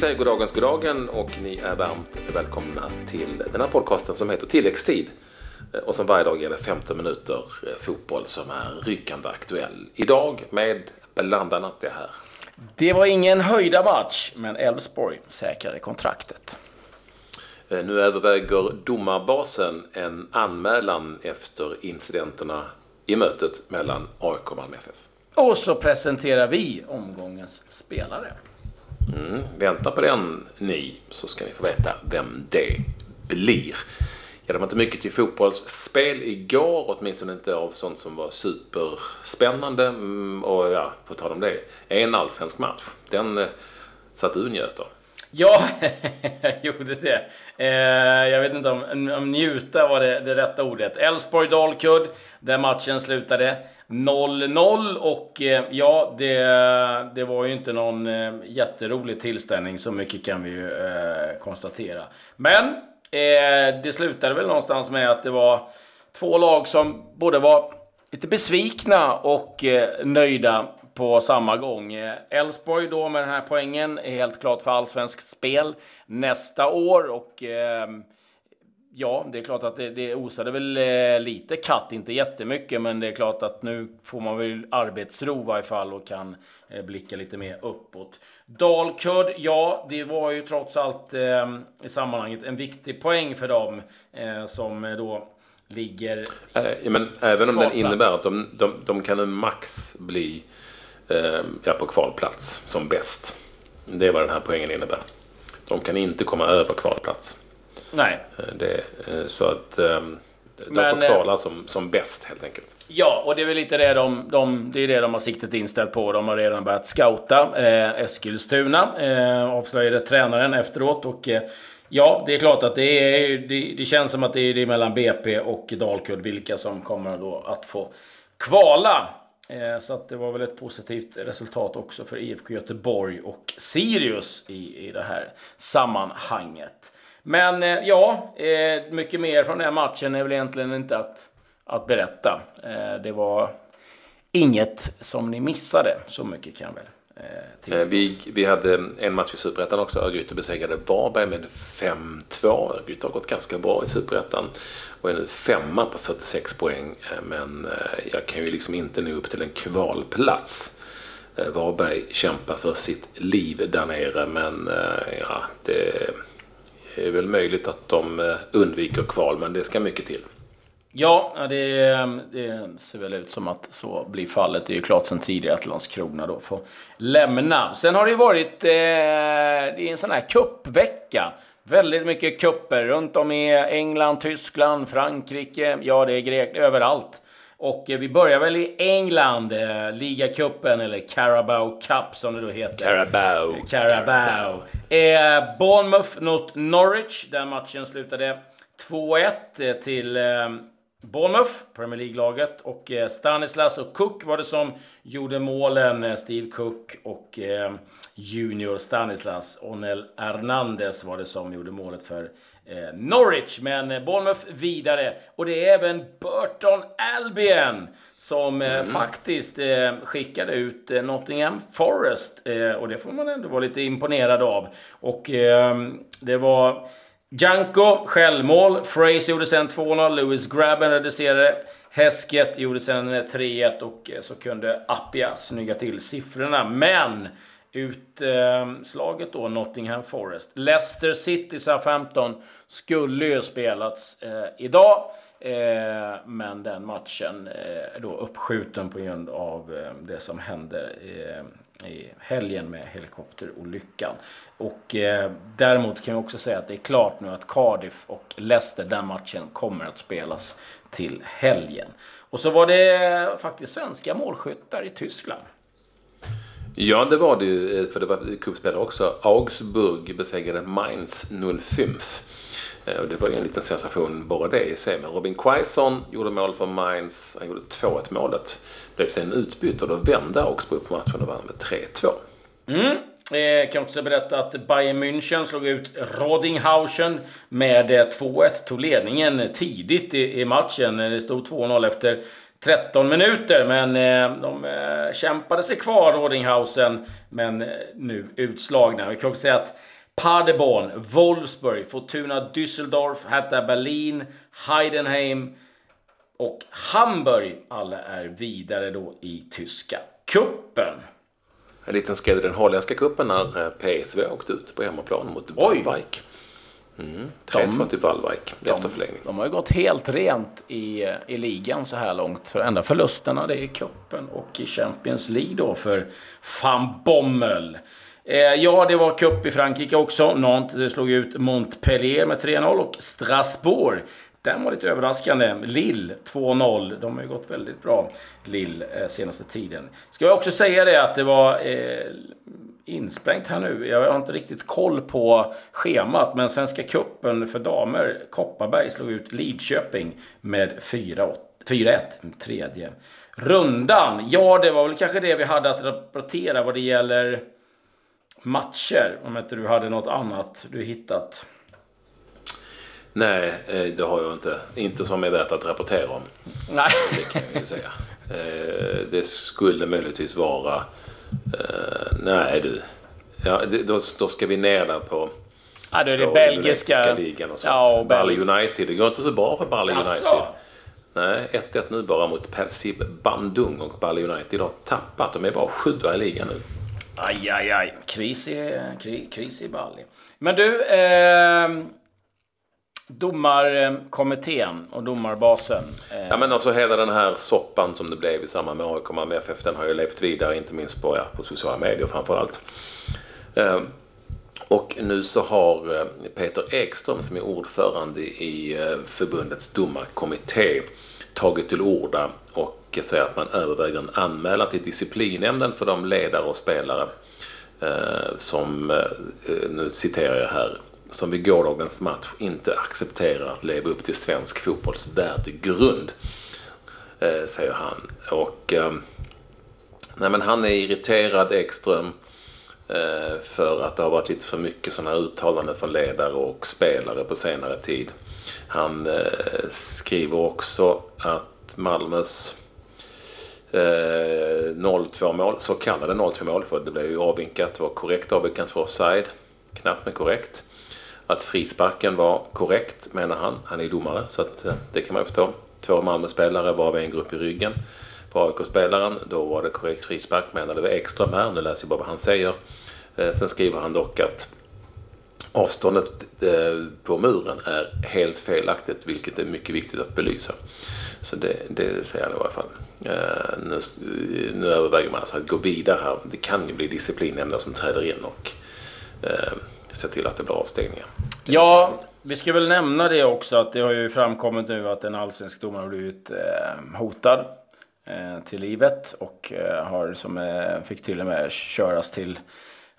säger goddagens goddagen och ni är varmt välkomna till den här podcasten som heter Tilläggstid och som varje dag gäller 15 minuter fotboll som är rykande aktuell. Idag med bland annat det här. Det var ingen höjda match, men Elfsborg säkrade kontraktet. Eh, nu överväger domarbasen en anmälan efter incidenterna i mötet mellan AIK och Malmö FF. Och så presenterar vi omgångens spelare. Mm, vänta på den ni, så ska ni få veta vem det blir. Ja, det var inte mycket till fotbollsspel igår, åtminstone inte av sånt som var superspännande. Mm, och ja, på tal om det, en allsvensk match. Den eh, satt du njöt av. Ja, jag gjorde det. Eh, jag vet inte om, om njuta var det, det rätta ordet. Elfsborg-Dalkurd, där matchen slutade 0-0 och eh, ja, det, det var ju inte någon eh, jätterolig tillställning, så mycket kan vi ju eh, konstatera. Men eh, det slutade väl någonstans med att det var två lag som både var lite besvikna och eh, nöjda på samma gång. Elfsborg då med den här poängen är helt klart för allsvensk spel nästa år och eh, ja, det är klart att det, det osade väl eh, lite katt, inte jättemycket, men det är klart att nu får man väl arbetsro i varje fall och kan eh, blicka lite mer uppåt. Dalkurd, ja, det var ju trots allt eh, i sammanhanget en viktig poäng för dem eh, som då ligger... Ja, men även om den innebär att de, de, de kan max bli eh, ja, på kvalplats som bäst. Det är vad den här poängen innebär. De kan inte komma över kvalplats. Nej. Eh, det, eh, så att ehm, de Men, får kvala som, som bäst helt enkelt. Ja, och det är väl lite det de, de, det är det de har siktet inställt på. De har redan börjat scouta eh, Eskilstuna, eh, avslöjade tränaren efteråt. Och, eh, ja, det är klart att det, är, det, det känns som att det är, det är mellan BP och Dalkurd vilka som kommer då att få kvala. Eh, så att det var väl ett positivt resultat också för IFK Göteborg och Sirius i, i det här sammanhanget. Men eh, ja, eh, mycket mer från den här matchen är väl egentligen inte att, att berätta. Det var inget som ni missade, så mycket kan jag väl Eh, eh, vi, vi hade en match i Superettan också. Örgryte besegrade Varberg med 5-2. Örgryte har gått ganska bra i Superettan och är nu femma på 46 poäng. Eh, men eh, jag kan ju liksom inte nå upp till en kvalplats. Varberg kämpar för sitt liv där nere men ja, det är väl möjligt att de undviker kval men det ska mycket till. Ja, det, det, ser väl ut som att så blir fallet. Det är ju klart sen tidigare att Landskrona då får lämna. Sen har det ju varit eh, det är en sån här kuppvecka. Väldigt mycket kupper runt om i England, Tyskland, Frankrike, ja det är Grekland, överallt. Och eh, vi börjar väl i England, eh, ligacupen eller Carabao Cup som det då heter. Carabao. Carabao. Eh, Bournemouth mot Norwich, där matchen slutade 2-1 eh, till eh, Bournemouth, Premier League-laget. Och eh, Stanislas och Cook var det som gjorde målen. Eh, Steve Cook och eh, Junior Stanislas. Onel Hernandez var det som gjorde målet för Norwich. Men Bournemouth vidare. Och det är även Burton Albion som mm. faktiskt skickade ut Nottingham Forest. och det får man ändå vara lite imponerad av. Och det var Janko, självmål. Fraser gjorde sen 2-0. Lewis Grabben reducerade. Hesket gjorde sen 3-1 och eh, så kunde Appia snygga till siffrorna. Men utslaget eh, då Nottingham Forest. Leicester City Southampton skulle ju spelats eh, idag. Eh, men den matchen eh, är då uppskjuten på grund av eh, det som hände i helgen med helikopterolyckan. Och eh, däremot kan jag också säga att det är klart nu att Cardiff och Leicester, den matchen kommer att spelas till helgen. Och så var det eh, faktiskt svenska målskyttar i Tyskland. Ja, det var det ju, eh, för det var cupspelare också. Augsburg besegrade Mainz 05. Eh, och det var ju en liten sensation bara det i sig. Men Robin Quaison gjorde mål för Mainz. Han gjorde 2-1 målet. Blev sen utbytt och då vände Augsburg på matchen och vann med 3-2. Mm. Eh, jag kan också berätta att Bayern München slog ut Rodinghausen med eh, 2-1. Tog ledningen tidigt i matchen. Det stod 2-0 efter 13 minuter. Men de kämpade sig kvar, Rodinghausen, men nu utslagna. Vi kan också säga att Paderborn, Wolfsburg, Fortuna Düsseldorf, Hertha Berlin, Heidenheim och Hamburg alla är vidare då i tyska kuppen. En liten skräll i den holländska cupen när eh, PSV åkte ut på hemmaplan mot Waalwijk. Mm, 3-2 till Waalwijk efter förlängning. De har ju gått helt rent i, i ligan så här långt. Så enda förlusterna det är i cupen och i Champions League då för van Bommel. Eh, ja, det var cup i Frankrike också. Nantes slog ut Montpellier med 3-0 och Strasbourg den var lite överraskande. Lill 2-0. De har ju gått väldigt bra, Lill, eh, senaste tiden. Ska jag också säga det att det var eh, insprängt här nu. Jag har inte riktigt koll på schemat, men Svenska Kuppen för damer, Kopparberg slog ut Lidköping med 4-1. Tredje rundan. Ja, det var väl kanske det vi hade att rapportera vad det gäller matcher. Om inte du hade något annat du hittat. Nej, eh, det har jag inte. Inte som är värt att rapportera om. Nej. Det kan jag ju säga. Eh, det skulle möjligtvis vara... Eh, nej du. Ja, då, då ska vi ner där på... Ja, då är det belgiska... ligan och sånt. Ja, och Bally United. Det går inte så bra för Bally United. Nej, 1-1 nu bara mot Persib Bandung och Bally United har tappat. De är bara sjua i ligan nu. Aj, aj, aj. Kris i, kris i Bali. Men du, eh, Domarkommittén och domarbasen. Eh. Ja men alltså hela den här soppan som det blev i samband med AIK Malmö FF den har ju levt vidare inte minst på, ja, på sociala medier framförallt. Eh, och nu så har eh, Peter Ekström som är ordförande i eh, förbundets domarkommitté tagit till orda och säger att man överväger en anmälan till disciplinnämnden för de ledare och spelare eh, som, eh, nu citerar jag här, som vid gårdagens match inte accepterar att leva upp till svensk fotbolls värdegrund. Eh, säger han. Och eh, nej, men han är irriterad, Ekström, eh, för att det har varit lite för mycket sådana här uttalanden från ledare och spelare på senare tid. Han eh, skriver också att Malmös Eh, 0-2 mål, så kallade 0-2 mål, för det blev ju avvinkat, var korrekt avvinkat för offside, knappt men korrekt att frisparken var korrekt, menar han. Han är domare, så att, eh, det kan man ju förstå. Två Malmö-spelare var en grupp i ryggen på AIK-spelaren. Då var det korrekt frispark, menade det var Ekström här. Nu läser jag bara vad han säger. Eh, sen skriver han dock att avståndet eh, på muren är helt felaktigt, vilket är mycket viktigt att belysa. Så det, det säger han i varje fall. Eh, nu, nu överväger man alltså att gå vidare här. Det kan ju bli disciplinnämnden som träder in och eh, se till att det blir avstängningar. Ja, vi ska väl nämna det också att det har ju framkommit nu att en allsvensk domare har blivit eh, hotad eh, till livet och eh, har som eh, fick till och med köras till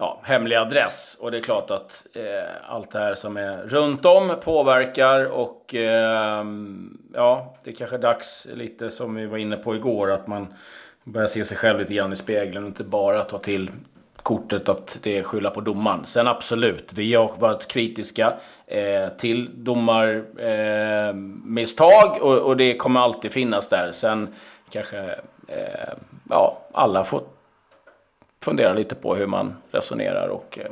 ja, hemlig adress. Och det är klart att eh, allt det här som är runt om påverkar och eh, ja, det är kanske är dags lite som vi var inne på igår att man börjar se sig själv lite grann i spegeln och inte bara ta till kortet att det är skylla på domaren. Sen absolut, vi har varit kritiska eh, till domarmisstag eh, och, och, det kommer alltid finnas där. Sen kanske eh, ja, alla får fundera lite på hur man resonerar och eh,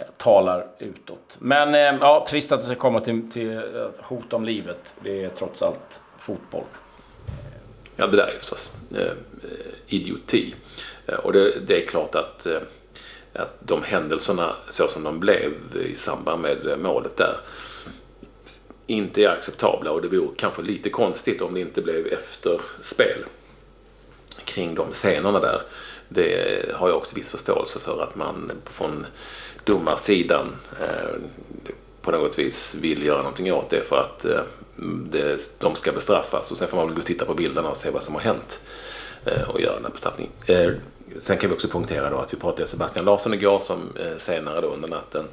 eh, talar utåt. Men eh, ja, trist att det ska komma till, till eh, hot om livet. Det är trots allt fotboll. Ja, det där är förstås eh, idioti. Eh, och det, det, är klart att att de händelserna så som de blev i samband med målet där inte är acceptabla och det vore kanske lite konstigt om det inte blev efter spel kring de scenerna där. Det har jag också viss förståelse för att man från domarsidan eh, på något vis vill göra någonting åt det för att eh, det, de ska bestraffas och sen får man väl gå och titta på bilderna och se vad som har hänt eh, och göra den här bestraffningen. Eh, Sen kan vi också punktera då att vi pratade med Sebastian Larsson igår som eh, senare då under natten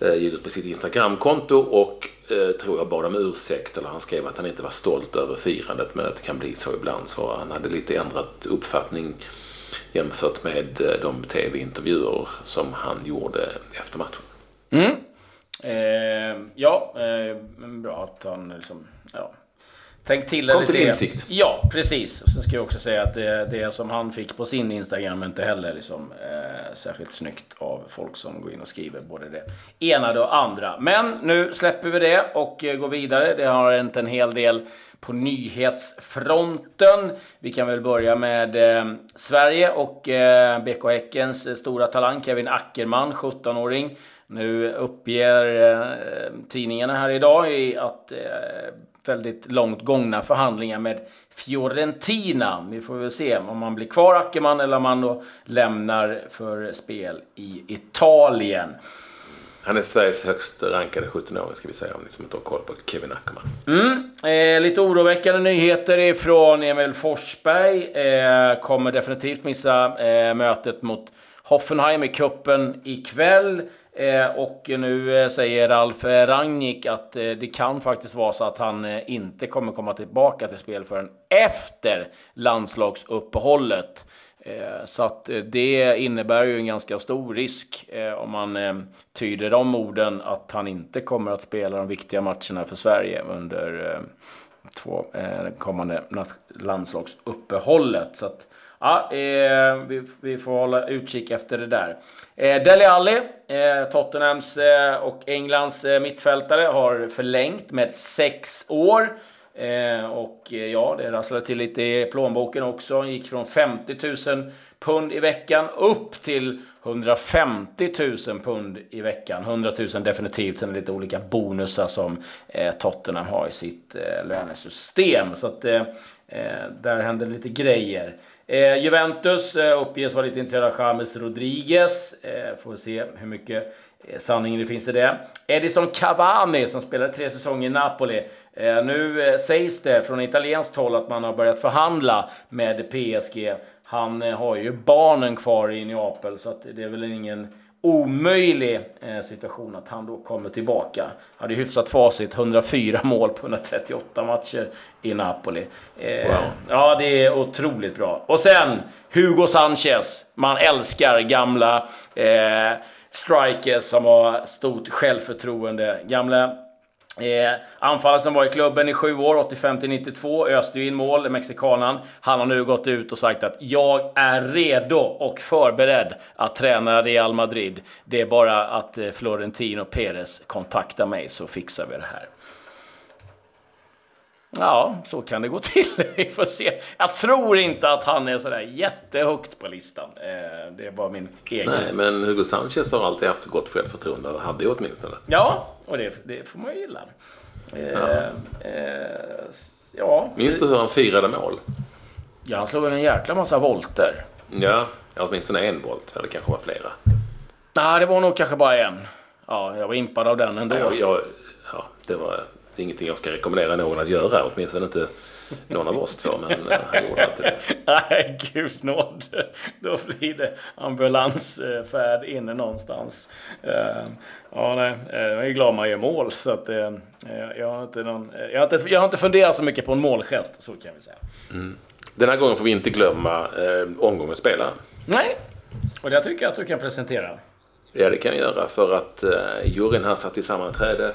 Eh, ut på sitt Instagramkonto och eh, tror jag bad om ursäkt eller han skrev att han inte var stolt över firandet men att det kan bli så ibland så han hade lite ändrat uppfattning jämfört med eh, de tv-intervjuer som han gjorde efter matchen. Mm. Eh, ja, eh, bra att han liksom, ja, Tänk till Kom lite. till insikt. Ja, precis. Och sen ska jag också säga att det, det som han fick på sin Instagram inte heller liksom, eh, särskilt snyggt av folk som går in och skriver både det ena och det andra. Men nu släpper vi det och eh, går vidare. Det har hänt en hel del på nyhetsfronten. Vi kan väl börja med eh, Sverige och eh, BK Häckens eh, stora talang Kevin Ackerman, 17-åring. Nu uppger eh, tidningarna här idag i att eh, väldigt långt gångna förhandlingar med Fiorentina. Vi får väl se om man blir kvar Ackerman eller om man då lämnar för spel i Italien. Han är Sveriges högst rankade 17-åring ska vi säga om ni som inte har koll på Kevin Ackerman. Mm. Eh, lite oroväckande nyheter ifrån Emil Forsberg. Eh, kommer definitivt missa eh, mötet mot Hoffenheim i kuppen ikväll. Eh, och nu eh, säger Ralf eh, Rangnick att eh, det kan faktiskt vara så att han inte kommer komma tillbaka till spel förrän efter landslagsuppehållet. Så att det innebär ju en ganska stor risk om man tyder de orden att han inte kommer att spela de viktiga matcherna för Sverige under två kommande landslagsuppehållet. Så att, ja, eh, vi, vi får hålla utkik efter det där. Eh, Dele Alli, eh, Tottenhams eh, och Englands eh, mittfältare, har förlängt med sex år. Eh, och eh, ja, det rasslade till lite i plånboken också. Gick från 50 000 pund i veckan upp till 150 000 pund i veckan. 100 000 definitivt. Sen är det lite olika bonusar som eh, Tottenham har i sitt eh, lönesystem. Så att eh, eh, där händer lite grejer. Eh, Juventus eh, uppges vara lite intresserade av James Rodriguez. Eh, får se hur mycket eh, sanning det finns i det. Edison Cavani som spelade tre säsonger i Napoli. Eh, nu eh, sägs det från italienskt håll att man har börjat förhandla med PSG. Han eh, har ju barnen kvar i Neapel så att det är väl ingen omöjlig eh, situation att han då kommer tillbaka. Hade hyfsat facit, 104 mål på 138 matcher i Napoli. Eh, Wow. Ja, det är otroligt bra. Och sen Hugo Sanchez. Man älskar gamla eh, strikers som har stort självförtroende. Gamla Eh, anfallaren som var i klubben i sju år, 85 till 92, öste ju in mål, mexikanen. Han har nu gått ut och sagt att jag är redo och förberedd att träna Real Madrid. Det är bara att eh, Florentino Perez kontaktar mig så fixar vi det här. Ja, så kan det gå till. Vi får se. Jag tror inte att han är sådär jättehögt på listan. Eh, det var min egen. Nej, men Hugo Sanchez har alltid haft gott självförtroende och hade åtminstone. Ja, och det, det får man ju gilla. Eh, eh, ja. Minns du hur han firade mål? ja, han slog en jäkla massa volter. Ja, åtminstone en volt. Ja, det kanske var flera. Nej, det var nog kanske bara en. Ja, jag var impad av den ändå. Jag, jag, ja, det var det är ingenting jag ska rekommendera någon att göra. Åtminstone inte någon av oss två. Men eh, han gjorde inte det. Nej, gud nåd. Då blir det ambulansfärd inne någonstans. Eh, Ja, nej, eh, jag är glad man gör mål. Så att, jag, har inte någon, jag, har inte, jag har inte funderat så mycket på en målgest, så kan vi säga. Den här gången får vi inte glömma omgångens spelare. Nej, och det tycker jag att du kan presentera. Ja, det kan jag göra för att juryn här satt i sammanträde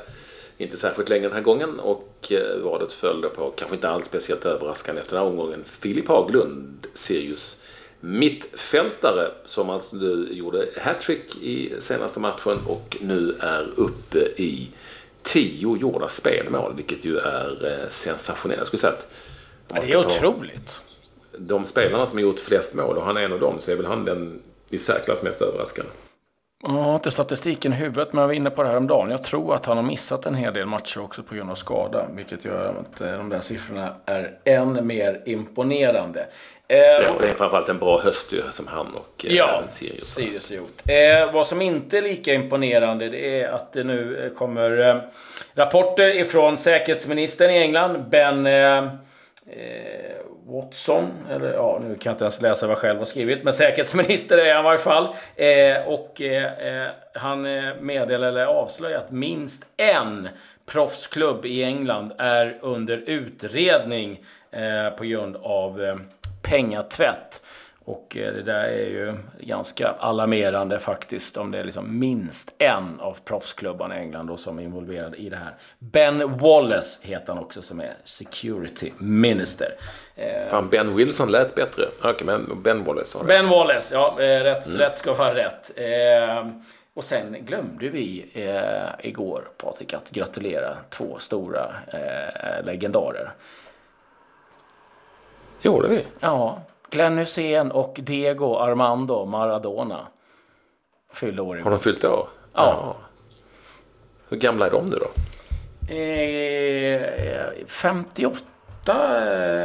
inte särskilt länge den här gången och eh, valet följde på, kanske inte alls speciellt överraskande efter den här omgången, Filip Haglund, Sirius mittfältare som alltså nu gjorde hattrick i senaste matchen och nu är uppe i tio gjorda spelmål, vilket ju är eh, sensationellt. Jag skulle säga att Det är otroligt. de spelarna som har gjort flest mål och han är en av dem så är väl han den i särklass mest överraskande. Jag har inte statistiken i huvudet, men jag var inne på det här om dagen. Jag tror att han har missat en hel del matcher också på grund av skada, vilket gör att eh, de där siffrorna är än mer imponerande. Eh, Ja, det är framförallt en bra höst som han och eh, Ja, även Sirius. Sirius har gjort. Eh, vad som inte är lika imponerande det är att det nu kommer eh, rapporter ifrån säkerhetsministern i England, Ben eh, Eh, Watson. Eller ja, nu kan jag inte ens läsa vad jag själv har skrivit. Men säkerhetsminister är han i varje fall. Eh, och eh, eh han eh, meddelar eller avslöjar att minst en proffsklubb i England är under utredning eh, på grund av eh, pengatvätt. Och eh, det där är ju ganska alarmerande faktiskt om det är liksom minst en av proffsklubbarna i England då som är involverad i det här. Ben Wallace heter han också som är Security Minister. Eh, Fan, Ben Wilson lät bättre. Okej, men Ben Wallace har Ben Wallace, ja. Eh, rätt, mm. rätt ska vara rätt. Och sen glömde vi eh, igår, Patrik, att gratulera två stora eh, legendarer. Gjorde vi? Ja, Glenn Hussein och Diego Armando Maradona fyllde år igår. Har de fyllt år? Ja. ja. Hur gamla är de nu då? Eh, 58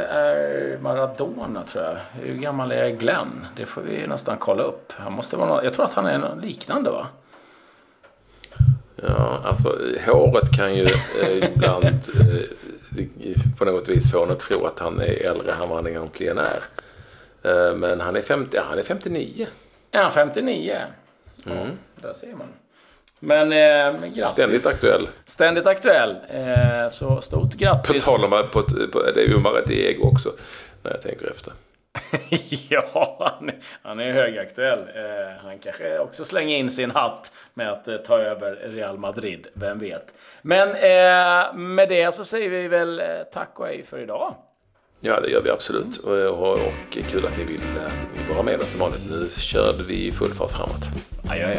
är Maradona tror jag. Hur gammal är Glenn? Det får vi nästan kolla upp. Han måste vara, jag tror att han är något liknande va? Ja, alltså håret kan ju eh, ibland eh, på något vis få en att tro att han är äldre än vad han egentligen är. Eh, men han är, 50, ja, han är 59. Ja, 59. Mm. Ja, där ser man. Men eh, grattis. Ständigt aktuell. Ständigt aktuell. Eh, så stort grattis. På tal om att det är ju Marat Ego också. När jag tänker efter. ja, han, han är högaktuell. Eh, han kanske också slänger in sin hatt med att eh, ta över Real Madrid. Vem vet? Men eh, med det så säger vi väl eh, tack och hej för idag. Ja, det gör vi absolut. Och, och, och kul att ni vill vara med oss som vanligt. Nu körde vi full fart framåt. Adjö.